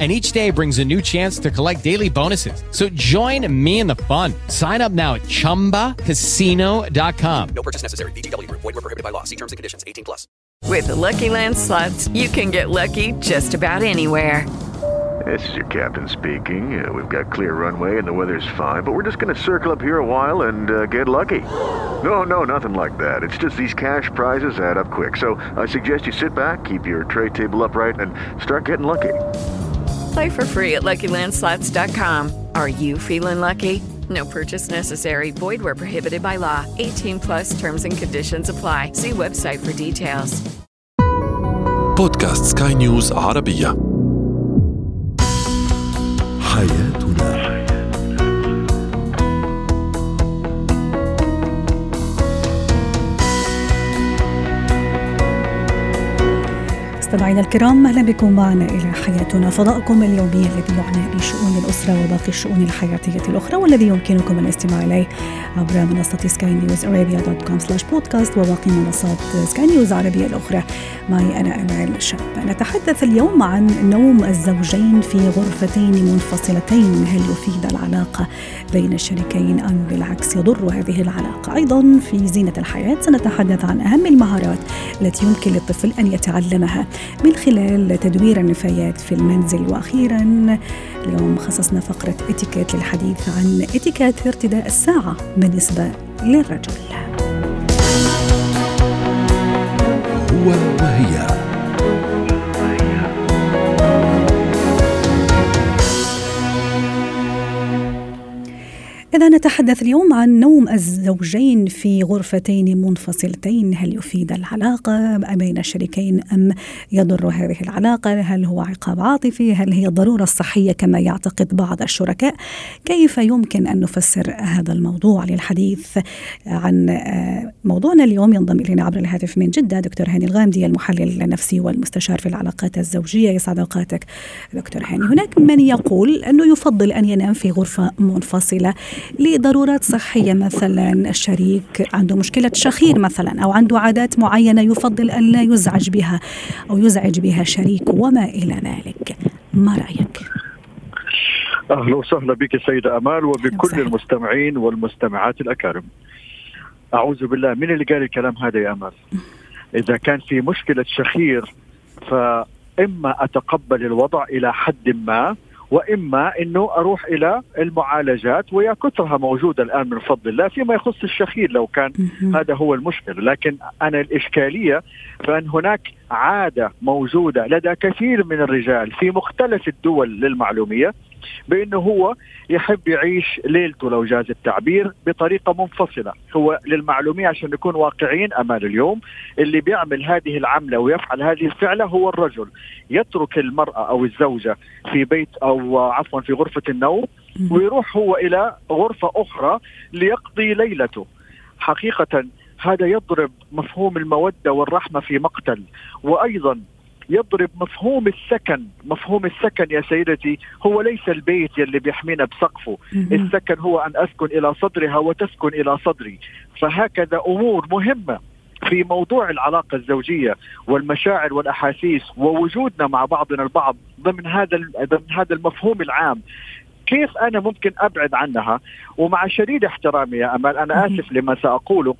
and each day brings a new chance to collect daily bonuses. So join me in the fun. Sign up now at ChumbaCasino.com. No purchase necessary. VGW. Void were prohibited by law. See terms and conditions. 18 plus. With the Lucky Land Slots, you can get lucky just about anywhere. This is your captain speaking. Uh, we've got clear runway and the weather's fine, but we're just going to circle up here a while and uh, get lucky. No, no, nothing like that. It's just these cash prizes add up quick. So I suggest you sit back, keep your tray table upright, and start getting lucky. Play for free at LuckyLandSlots.com. Are you feeling lucky? No purchase necessary. Void where prohibited by law. 18 plus terms and conditions apply. See website for details. بودكاست سكاي نيوز عربية مستمعينا الكرام أهلا بكم معنا إلى حياتنا فضاؤكم اليومي الذي يعنى بشؤون الأسرة وباقي الشؤون الحياتية الأخرى والذي يمكنكم الاستماع إليه عبر منصة سكاي نيوز ارابيا dot com slash podcast وباقي منصات سكاي نيوز العربيه الأخرى. معي أنا أمال شاب. نتحدث اليوم عن نوم الزوجين في غرفتين منفصلتين. هل يفيد العلاقة بين الشريكين أم بالعكس يضر هذه العلاقة؟ أيضا في زينة الحياة سنتحدث عن أهم المهارات التي يمكن للطفل أن يتعلمها. من خلال تدوير النفايات في المنزل وأخيرا اليوم خصصنا فقرة إتيكيت للحديث عن إتيكيت ارتداء الساعة بالنسبة للرجل. هو وهي إذا نتحدث اليوم عن نوم الزوجين في غرفتين منفصلتين. هل يفيد العلاقة بين الشريكين أم يضر هذه العلاقة؟ هل هو عقاب عاطفي؟ هل هي ضرورة الصحية كما يعتقد بعض الشركاء؟ كيف يمكن أن نفسر هذا الموضوع للحديث عن موضوعنا اليوم؟ ينضم إلينا عبر الهاتف من جدة دكتور هاني الغامدي المحلل النفسي والمستشار في العلاقات الزوجية. يسعد أوقاتك دكتور هاني. هناك من يقول أنه يفضل أن ينام في غرفة منفصلة. لضرورات صحية مثلا الشريك عنده مشكلة شخير مثلا أو عنده عادات معينة يفضل أن لا يزعج بها أو يزعج بها شريك وما إلى ذلك ما رأيك؟ أهلا وسهلا بك سيده آمال وبكل. المستمعين والمستمعات الأكارم. أعوذ بالله من اللي قال الكلام هذا يا آمال؟ إذا كان في مشكلة شخير فإما أتقبل الوضع إلى حد ما وإما إنه أروح إلى المعالجات ويا كثرها موجودة الآن من فضل الله فيما يخص الشخير لو كان. هذا هو المشكل لكن أنا الإشكالية فأن هناك عادة موجودة لدى كثير من الرجال في مختلف الدول للمعلومية بأنه هو يحب يعيش ليلته لو جاز التعبير بطريقة منفصلة. هو للمعلومية عشان نكون واقعيين أمال اليوم اللي بيعمل هذه العملة ويفعل هذه الفعلة هو الرجل. يترك المرأة أو الزوجة في بيت أو عفوا في غرفة النوم ويروح هو إلى غرفة أخرى ليقضي ليلته. حقيقة هذا يضرب مفهوم المودة والرحمة في مقتل. وأيضا يضرب مفهوم السكن. مفهوم السكن يا سيدتي هو ليس البيت يلي بيحمينا بسقفه. السكن هو أن أسكن إلى صدرها وتسكن إلى صدري. فهكذا أمور مهمة في موضوع العلاقة الزوجية والمشاعر والأحاسيس ووجودنا مع بعضنا البعض ضمن هذا ضمن هذا المفهوم العام. كيف أنا ممكن أبعد عنها؟ ومع شديد احترامي يا أمال أنا. آسف لما سأقوله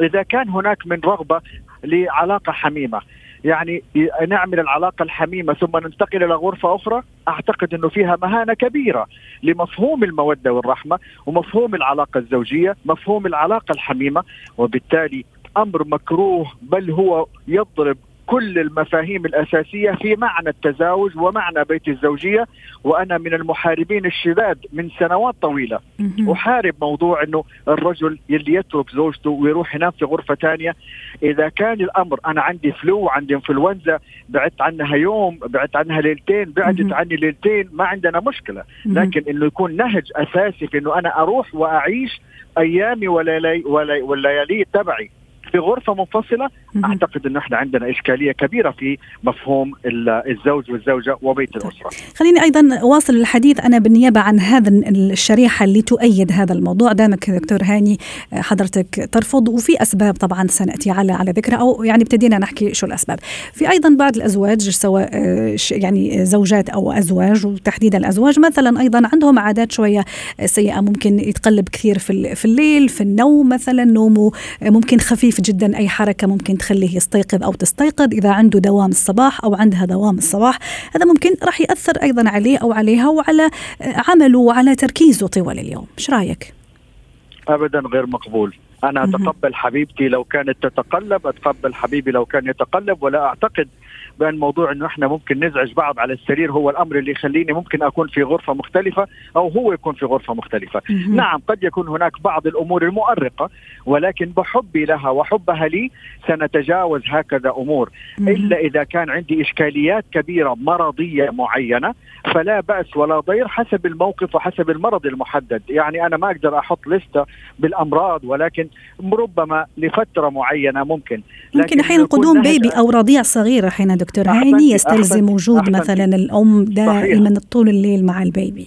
إذا كان هناك من رغبة لعلاقة حميمة يعني نعمل العلاقة الحميمة ثم ننتقل إلى غرفة أخرى. أعتقد أنه فيها مهانة كبيرة لمفهوم المودة والرحمة ومفهوم العلاقة الزوجية مفهوم العلاقة الحميمة وبالتالي أمر مكروه بل هو يضرب كل المفاهيم الأساسية في معنى التزاوج ومعنى بيت الزوجية وأنا من المحاربين الشداد من سنوات طويلة مهم. أحارب موضوع إنه الرجل يلي يترك زوجته ويروح ينام في غرفة ثانية إذا كان الأمر أنا عندي فلو عندي انفلونزا بعدت عنها يوم بعدت عنها ليلتين بعدت. عني ليلتين ما عندنا مشكلة. لكن إنه يكون نهج أساسي في إنه أنا أروح وأعيش أيامي وليالي ولي- والليالي تبعي في غرفة منفصلة. أعتقد إنه إحنا عندنا إشكالية كبيرة في مفهوم ال- الزوج والزوجة وبيت الأسرة. خليني أيضا أواصل الحديث. أنا بالنيابة عن هذا الشريحة اللي تؤيد هذا الموضوع. دامك دكتور هاني حضرتك ترفض وفي أسباب طبعا سنأتي على على ذكرها أو يعني ابتدينا نحكي شو الأسباب. في أيضا بعض الأزواج سواء آه، يعني زوجات أو أزواج وتحديدا الأزواج. مثلا أيضا عندهم عادات شوية سيئة ممكن يتقلب كثير في في الليل في النوم مثلا نومه ممكن خفيف جدا أي حركة ممكن تخليه يستيقظ أو تستيقظ إذا عنده دوام الصباح أو عندها دوام الصباح. هذا ممكن راح يأثر أيضا عليه أو عليها وعلى عمله وعلى تركيزه طوال اليوم. إيش رأيك؟ ابدا غير مقبول. أنا. أتقبل حبيبتي لو كانت تتقلب أتقبل حبيبي لو كان يتقلب ولا أعتقد بأن موضوع إنه إحنا ممكن نزعج بعض على السرير هو الأمر اللي يخليني ممكن أكون في غرفة مختلفة أو هو يكون في غرفة مختلفة. نعم قد يكون هناك بعض الأمور المؤرقة ولكن بحبي لها وحبها لي سنتجاوز هكذا أمور. إلا إذا كان عندي إشكاليات كبيرة مرضية معينة فلا بأس ولا ضير حسب الموقف وحسب المرض المحدد، يعني أنا ما أقدر أحط لستة بالأمراض ولكن ربما لفترة معينة ممكن ممكن يكون قدوم بيبي أو رضيع صغير أحيانا دكتور أحسنتي، هاني يستلزم وجود أحسنتي. مثلا الأم دائما طول الليل مع البيبي.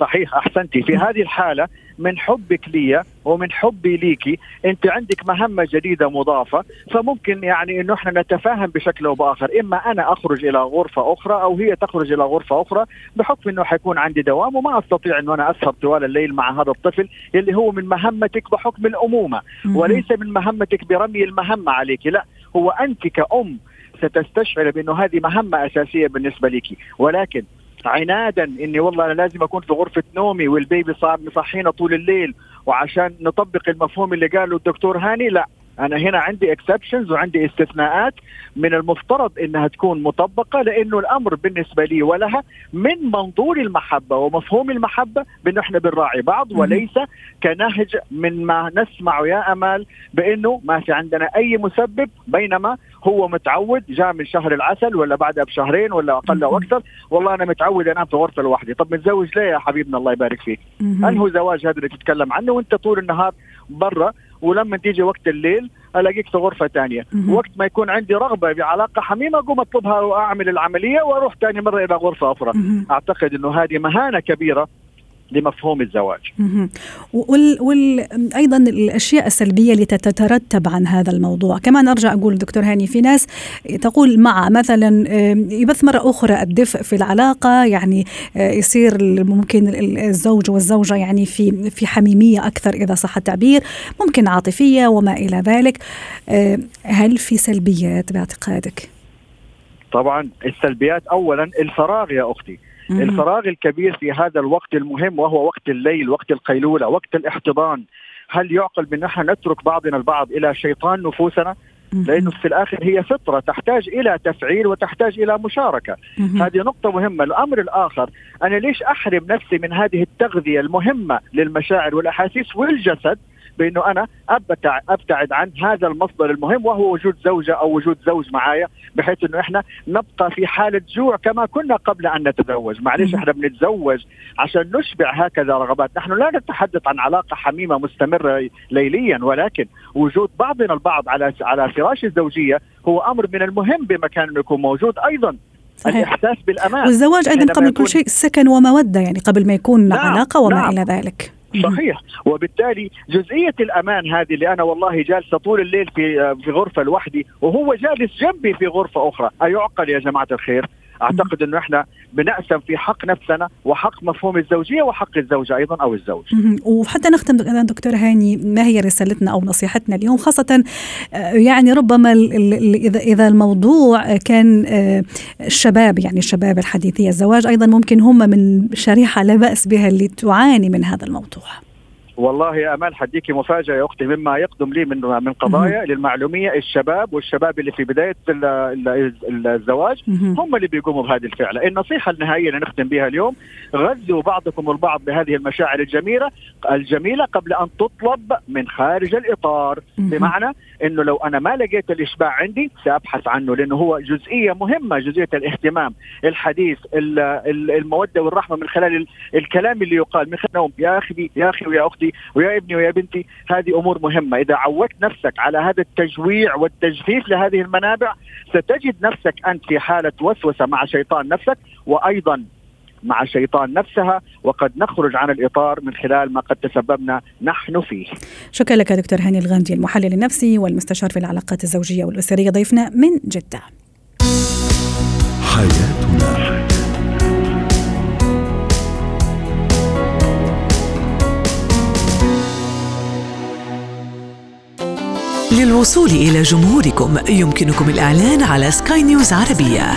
صحيح أحسنتي. في هذه الحالة من حبك لي ومن حبي ليكي أنت عندك مهمة جديدة مضافة فممكن يعني إنه إحنا نتفاهم بشكل أو بآخر. إما أنا أخرج إلى غرفة أخرى أو هي تخرج إلى غرفة أخرى بحكم إنه حيكون عندي دوام وما أستطيع إنه أنا أسهر طوال الليل مع هذا الطفل اللي هو من مهمتك بحكم الأمومة. وليس من مهمتك برمي المهمة عليك لا. هو أنت كأم ستستشعر بأنه هذه مهمة أساسية بالنسبة لك. ولكن عنادا إني والله أنا لازم أكون في غرفة نومي وال baby صار مصحينا طول الليل وعشان نطبق المفهوم اللي قاله الدكتور هاني لا. أنا هنا عندي exceptions وعندي استثناءات من المفترض إنها تكون مطبقة لأنه الأمر بالنسبة لي ولها من منظور المحبة ومفهوم المحبة بأنه إحنا بنراعي بعض. وليس كنهج من ما نسمع يا أمال بأنه ما في عندنا أي مسبب بينما هو متعود جاء من شهر العسل ولا بعدها بشهرين ولا أقل أو. أكثر والله أنا متعود أنام في غرفة لوحدي طب متزوج ليه يا حبيبنا الله يبارك فيك. انه زواج هذا اللي تتكلم عنه وأنت طول النهار برا ولما تيجي وقت الليل ألاقيك في غرفة ثانية. وقت ما يكون عندي رغبة بعلاقة حميمة أقوم أطلبها وأعمل العملية وأروح ثاني مرة إلى غرفة أخرى. أعتقد إنه هذه مهانة كبيرة لمفهوم الزواج. وال... وال... أيضا الأشياء السلبية اللي تترتب عن هذا الموضوع كمان أرجع أقول دكتور هاني في ناس تقول مع مثلا يبث مرة أخرى الدفء في العلاقة يعني آه، يصير ممكن ال- الزوج والزوجة يعني في في حميمية أكثر إذا صح التعبير ممكن عاطفية وما إلى ذلك هل في سلبيات باعتقادك؟ طبعا السلبيات اولا الفراغ يا أختي. الفراغ الكبير في هذا الوقت المهم وهو وقت الليل وقت القيلولة وقت الاحتضان. هل يعقل بأن إحنا نترك بعضنا البعض إلى شيطان نفوسنا. لأنه في الآخر هي فطرة تحتاج إلى تفعيل وتحتاج إلى مشاركة. هذه نقطة مهمة، الأمر الآخر أنا ليش أحرم نفسي من هذه التغذية المهمة للمشاعر والأحاسيس والجسد؟ بأنه أنا أبتع أبتعد عن هذا المصدر المهم وهو وجود زوجة أو وجود زوج معايا بحيث أنه إحنا نبقى في حالة جوع كما كنا قبل أن نتزوج، معلش مم. إحنا بنتزوج عشان نشبع هكذا رغبات، نحن لا نتحدث عن علاقة حميمة مستمرة ليليا ولكن وجود بعضنا البعض على على فراش الزوجية هو أمر من المهم بمكان أنه يكون موجود أيضا صحيح. الإحساس بالأمان والزواج أيضا قبل كل شيء سكن ومودة يعني قبل ما يكون نعم، علاقة وما نعم. إلى ذلك. صحيح. وبالتالي جزئية الأمان هذه اللي أنا والله جالسة طول الليل في في غرفة لوحدي وهو جالس جنبي في غرفة أخرى. أيعقل يا جماعة الخير؟ أعتقد إنه إحنا بنأسم في حق نفسنا وحق مفهوم الزوجية وحق الزوجة أيضا أو الزوج. وحتى نختم دك- دكتور هاني ما هي رسالتنا أو نصيحتنا اليوم؟ خاصة آه، يعني ربما اذا الموضوع كان آه، الشباب يعني الشباب الحديثيه الزواج أيضا ممكن هم من شريحة لا بأس بها اللي تعاني من هذا الموضوع. والله يا أمال حديكي مفاجأة يا أختي مما يقدم لي من من قضايا للمعلومية الشباب والشباب اللي في بداية ال- ال- الزواج. هم اللي بيقوموا بهذه الفعلة، النصيحة النهائية اللي نختم بها اليوم غذوا بعضكم البعض بهذه المشاعر الجميلة الجميلة قبل أن تطلب من خارج الإطار،. بمعنى إنه لو أنا ما لقيت الإشباع عندي سأبحث عنه لأنه هو جزئية مهمة جزئية الاهتمام، الحديث، ال- ال- المودة والرحمة من خلال ال- الكلام اللي يقال. من خلال يا أخي يا أخي ويا أختي ولدي ويا ابني ويا بنتي هذه أمور مهمة إذا عودت نفسك على هذا التجويع والتجفيف لهذه المنابع ستجد نفسك أنت في حالة وسوسة مع شيطان نفسك وأيضا مع شيطان نفسها وقد نخرج عن الإطار من خلال ما قد تسببنا نحن فيه. شكرا لك دكتور هاني الغامدي المحلل النفسي والمستشار في العلاقات الزوجية والأسرية ضيفنا من جدة. حياتنا للوصول إلى جمهوركم يمكنكم الإعلان على سكاي نيوز عربية.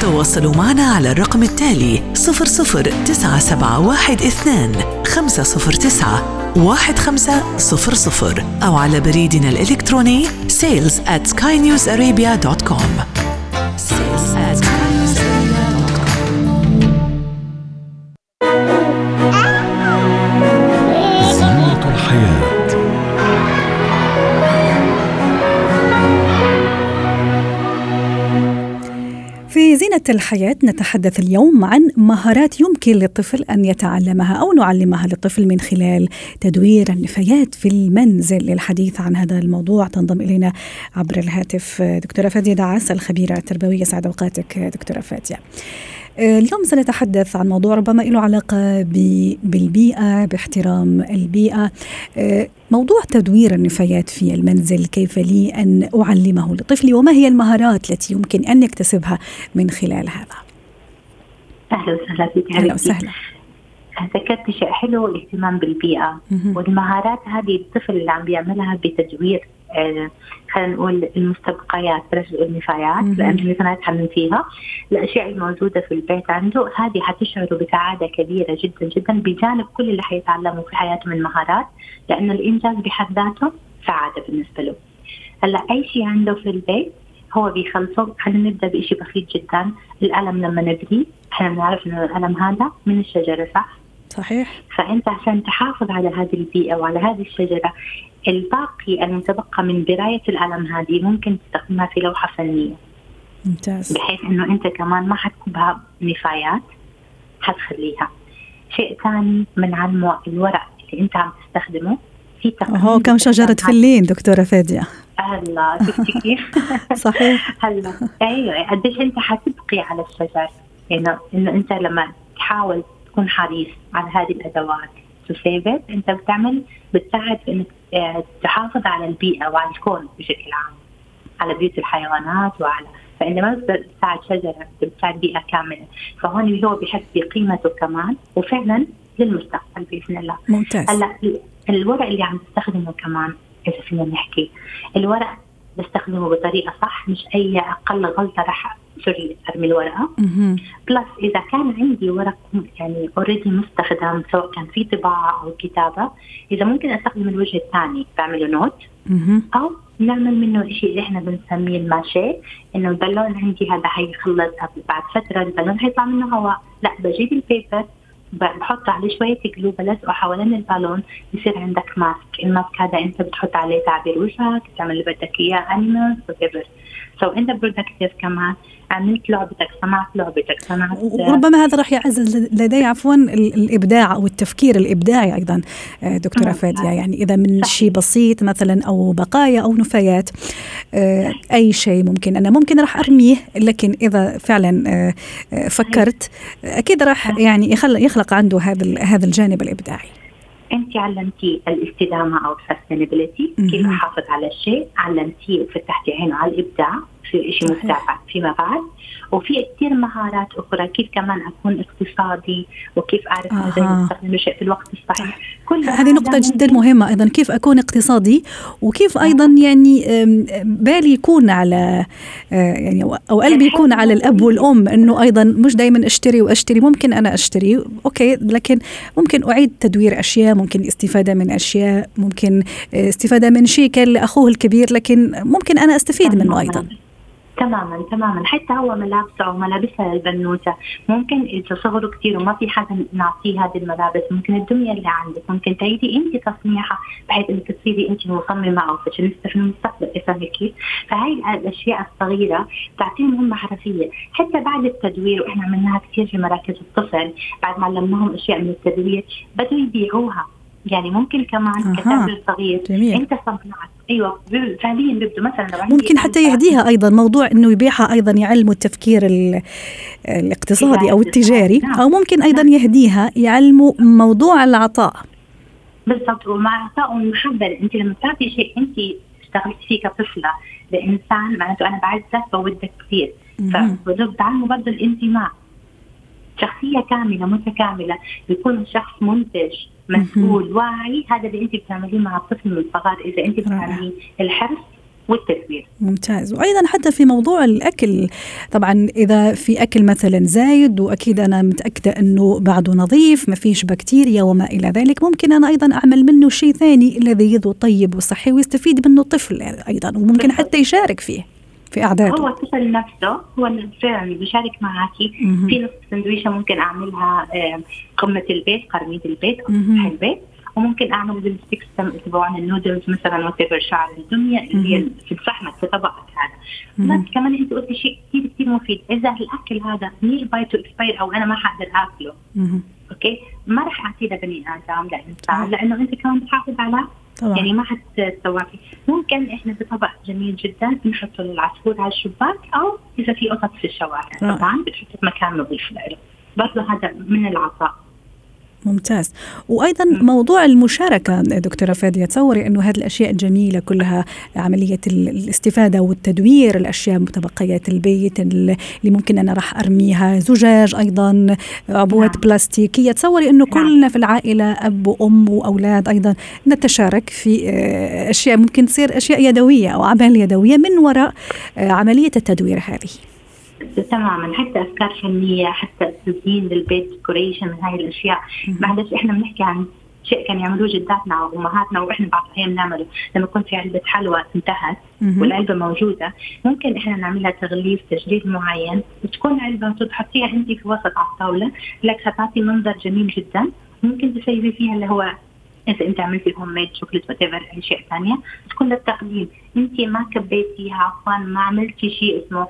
تواصلوا معنا على الرقم التالي 00971 509 1500 أو على بريدنا الإلكتروني sales at skynewsarabia.com الحياة نتحدث اليوم عن مهارات يمكن للطفل أن يتعلمها أو نعلمها للطفل من خلال تدوير النفايات في المنزل للحديث عن هذا الموضوع. تنضم إلينا عبر الهاتف دكتورة فادية دعاس الخبيرة التربوية سعد أوقاتك دكتورة فادية. اليوم سنتحدث عن موضوع ربما له علاقة بالبيئة باحترام البيئة. موضوع تدوير النفايات في المنزل كيف لي أن أعلمه لطفلي؟ وما هي المهارات التي يمكن أن يكتسبها من خلال هذا؟ أهلا وسهلا فيك أهلا وسهلا. ذكرت شيء حلو الاهتمام بالبيئة. مهم. والمهارات هذه الطفل اللي عم بيعملها بتدوير آه، خلينا نقول المستبقيات بلاش نقول نفايات. لأنه النفايات فيها. الأشياء الموجودة في البيت عنده هذه حتشعره بسعادة كبيرة جدا جدا بجانب كل اللي حيتعلمه في حياته من مهارات لأنه الإنجاز بحد ذاته سعادة بالنسبة له. هلأ أي شيء عنده في البيت هو بيخلصه. خلينا نبدأ بشيء بسيط جدا القلم لما نبريه إحنا بنعرف إنه القلم هذا من الشجرة صح؟ صحيح. فأنت عشان تحافظ على هذه البيئة وعلى هذه الشجرة الباقي المتبقى من برايه القلم هذه ممكن تستخدمها في لوحة فنية. ممتاز. بحيث إنه أنت كمان ما حتكبها نفايات حتخليها. شيء ثاني بنعلمه الورق اللي أنت عم تستخدمه في هو كم شجرة باستخدام فلين دكتورة فادية. هلا شفتي كيف؟ صحيح. هلا. أيوه قديش أنت حتبقي على الشجر؟ انه إنه أنت لما تحاول تكون حريص على هذه الأدوات تسيفت انت بتعمل بتساعد إنك آه، تحافظ على البيئة وعلى الكون بشكل عام على بيوت الحيوانات وعلى فانت ما بتساعد شجرة بتساعد بيئة كاملة. فهون هو بحس بقيمته كمان وفعلا للمستقبل بإذن الله. ممتاز. هلأ الورق اللي عم تستخدمه كمان إذا فينا نحكي الورق بستخدمه بطريقة صح مش أي أقل غلطة راح sorry ارمي الورقة. plus إذا كان عندي ورق يعني already مستخدم سواء كان في طباعة أو كتابة إذا ممكن أستخدم الوجه الثاني بعمله note. أو نعمل منه شيء اللي إحنا بنسميه ال papier-mâché إنه البالون عندي هذا حيخلص بعد فترة البالون حيطلع منه هواء لا بجيب ال paper بحط عليه شوية glue بلزقه حوالين البالون بصير عندك mask. ال mask هذا أنت بتحط عليه تعبير وجهك تعمل اللي بدك إياه animals so انت productive كمان عملت لعبتك صنعت لعبتك صنعت وربما هذا راح يعزز لدي عفوا ال- الإبداع أو التفكير الإبداعي أيضا آه، دكتورة نعم. فادية. يعني إذا من شيء بسيط مثلا أو بقايا أو نفايات آه، أي شيء ممكن. أنا ممكن راح أرميه لكن إذا فعلا آه، فكرت أكيد راح يعني يخلق عنده هذا هذا الجانب الإبداعي. أنت علمتيه الاستدامة أو السستينابيلتي كيف. أحافظ على الشيء علمتيه وفتحتي عينه على الإبداع. في شيء. مبدع فيما بعد وفي كثير مهارات أخرى. كيف كمان أكون اقتصادي؟ وكيف أعرف. إزاي استخدم الشيء في الوقت الصحيح؟ كل هذه هذا نقطة جدا مهمة أيضا. كيف أكون اقتصادي؟ وكيف أيضا يعني أم، بالي يكون على آه، يعني أو قلبي يكون على الأب والأم أنه أيضا مش دايما أشتري وأشتري. ممكن أنا أشتري أوكي لكن ممكن أعيد تدوير أشياء ممكن استفادة من أشياء ممكن آه، استفادة من شيء كان لأخوه الكبير لكن ممكن أنا أستفيد منه تماماً. تماما تماما. حتى هو ملابسه أو ملابسها للبنوته ممكن اذا صغروا كثير وما في حدا نعطيه هذه الملابس. ممكن الدميه اللي عندك. ممكن تعيدي انت تصنيعها بحيث إنك تصيري انت المصممه أو فاشينيستا في المستقبل فاهمه كيف؟ فهي الأشياء الصغيرة تعطيهم هم حرفية. حتى بعد التدوير وإحنا عملناها كثير في مراكز الطفل بعد ما علمناهم أشياء من التدوير بدوا يبيعوها. يعني ممكن كمان. كتاجر صغير جميل. أنت صنعت أيوه فعليا بيبدو مثلا ممكن حتى يهديها أيضا موضوع إنه يبيعها أيضا يعلموا التفكير ال- الاقتصادي أو التجاري نعم. أو ممكن أيضا يهديها يعلموا موضوع العطاء بالضبط ومع عطاء والمحبه أنت لما بتعطي شيء أنت اشتغلت فيه كطفلة لإنسان معناته أنا بعزك بودك كثير مهم. فبتعلموا برضه الانتماء شخصية كاملة متكاملة. يكون شخص منتج مسؤول واعي. هذا اللي أنت بتعمليه مع الطفل من الصغار. إذا أنت. بتعمليه الحرص والتدبير. ممتاز. وأيضا حتى في موضوع الأكل طبعا إذا في أكل مثلا زايد وأكيد أنا متأكدة إنه بعده نظيف ما فيش بكتيريا وما إلى ذلك ممكن أنا أيضا أعمل منه شيء ثاني لذيذ وطيب وصحي ويستفيد منه الطفل أيضا وممكن حتى يشارك فيه. في اعداده هو الطفل نفسه هو فعلا بيشارك معك. في نص سندويشة ممكن أعملها آه، قمة البيت قرميد البيت. سطح البيت وممكن أعمل ال sticks تبعون النودلز مثلا what شعر الدميه اللي هي في صحنك في طبقك هذا. بس كمان أنت قلتي شيء كثير كثير مفيد إذا الأكل هذا nearby to expire أو أنا ما حقدر آكله. okay ما راح أعطيه لبني آدم لإنسان لأنه أنت كمان بتحافظ على طبعا. يعني ما حتسوى فيه. ممكن إحنا بطبق جميل جدا بنحطه للعصفور على الشباك أو إذا في قطط في الشوارع رائع. طبعا بتحطه في مكان نظيف له. برضه هذا من العطاء ممتاز وأيضا موضوع المشاركة دكتورة فادية تصوري إنه هذه الأشياء الجميلة كلها عملية ال- الاستفادة والتدوير الأشياء متبقيات البيت اللي ممكن أنا راح أرميها زجاج أيضا عبوات نعم. بلاستيكية تصوري إنه نعم. كلنا في العائلة أب وأم وأولاد أيضا نتشارك في آه، أشياء ممكن تصير أشياء يدوية أو اعمال يدوية من وراء آه، عملية التدوير هذه تماما حتى أفكار فنية حتى تزيين للبيت ديكوريشن هاي الأشياء. معلش إحنا بنحكي عن شيء كان يعملوه جداتنا وأمهاتنا وإحنا بعض الاحيان بنعمله لما يكون في علبة حلوى انتهت. والعلبة موجودة ممكن إحنا نعملها تغليف تجريد معين. وتكون علبة تحطيها انت في وسط على الطاولة لك حتعطي منظر جميل جدا. ممكن تسيبي فيها اللي هو اذا انت عملتي homemade chocolate whatever اي شيء ثانية تكون للتقديم أنت ما كبيتيها عفوا ما عملتي شيء اسمه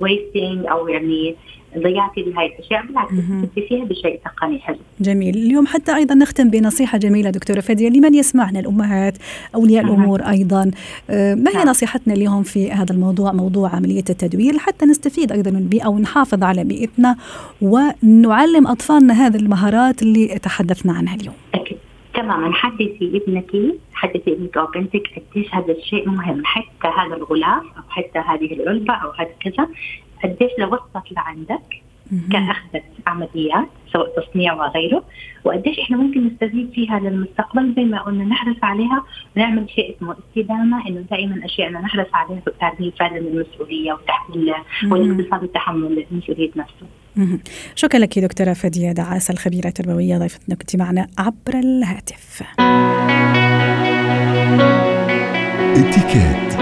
wasting أو يعني ضيعتي بهاي الأشياء. بالعكس. تستفيدي فيها بشيء تقني حلو. جميل. اليوم حتى أيضا نختم بنصيحة جميلة دكتورة فادية لمن يسمعنا الأمهات أولياء أها. الأمور أيضا. آه، ما هي نعم. نصيحتنا اليوم في هذا الموضوع موضوع عملية التدوير؟ حتى نستفيد أيضا من البيئة ونحافظ على بيئتنا ونعلم أطفالنا هذه المهارات اللي تحدثنا عنها اليوم. أكيد. تماما حدثي ابنك حدثي ابنك أو بنتك قديش هذا الشيء مهم حتى هذا الغلاف أو حتى هذه العلبة أو هذا كذا قديش لو وصلت لعندك كأخذت عمليات سواء تصنيع وغيره وقديش إحنا ممكن نستفيد فيها للمستقبل زي ما قلنا نحرص عليها ونعمل شيء اسمه استدامة إنه دائما أشياءنا نحرص عليها تعزيز فعلا المسؤولية وتحمل والاقتصاد وتحمل مسؤوليه نفسه. شكرا لك دكتورة فادية دعاسة الخبيرة التربوية ضيفتنا كنت معنا عبر الهاتف. اتكات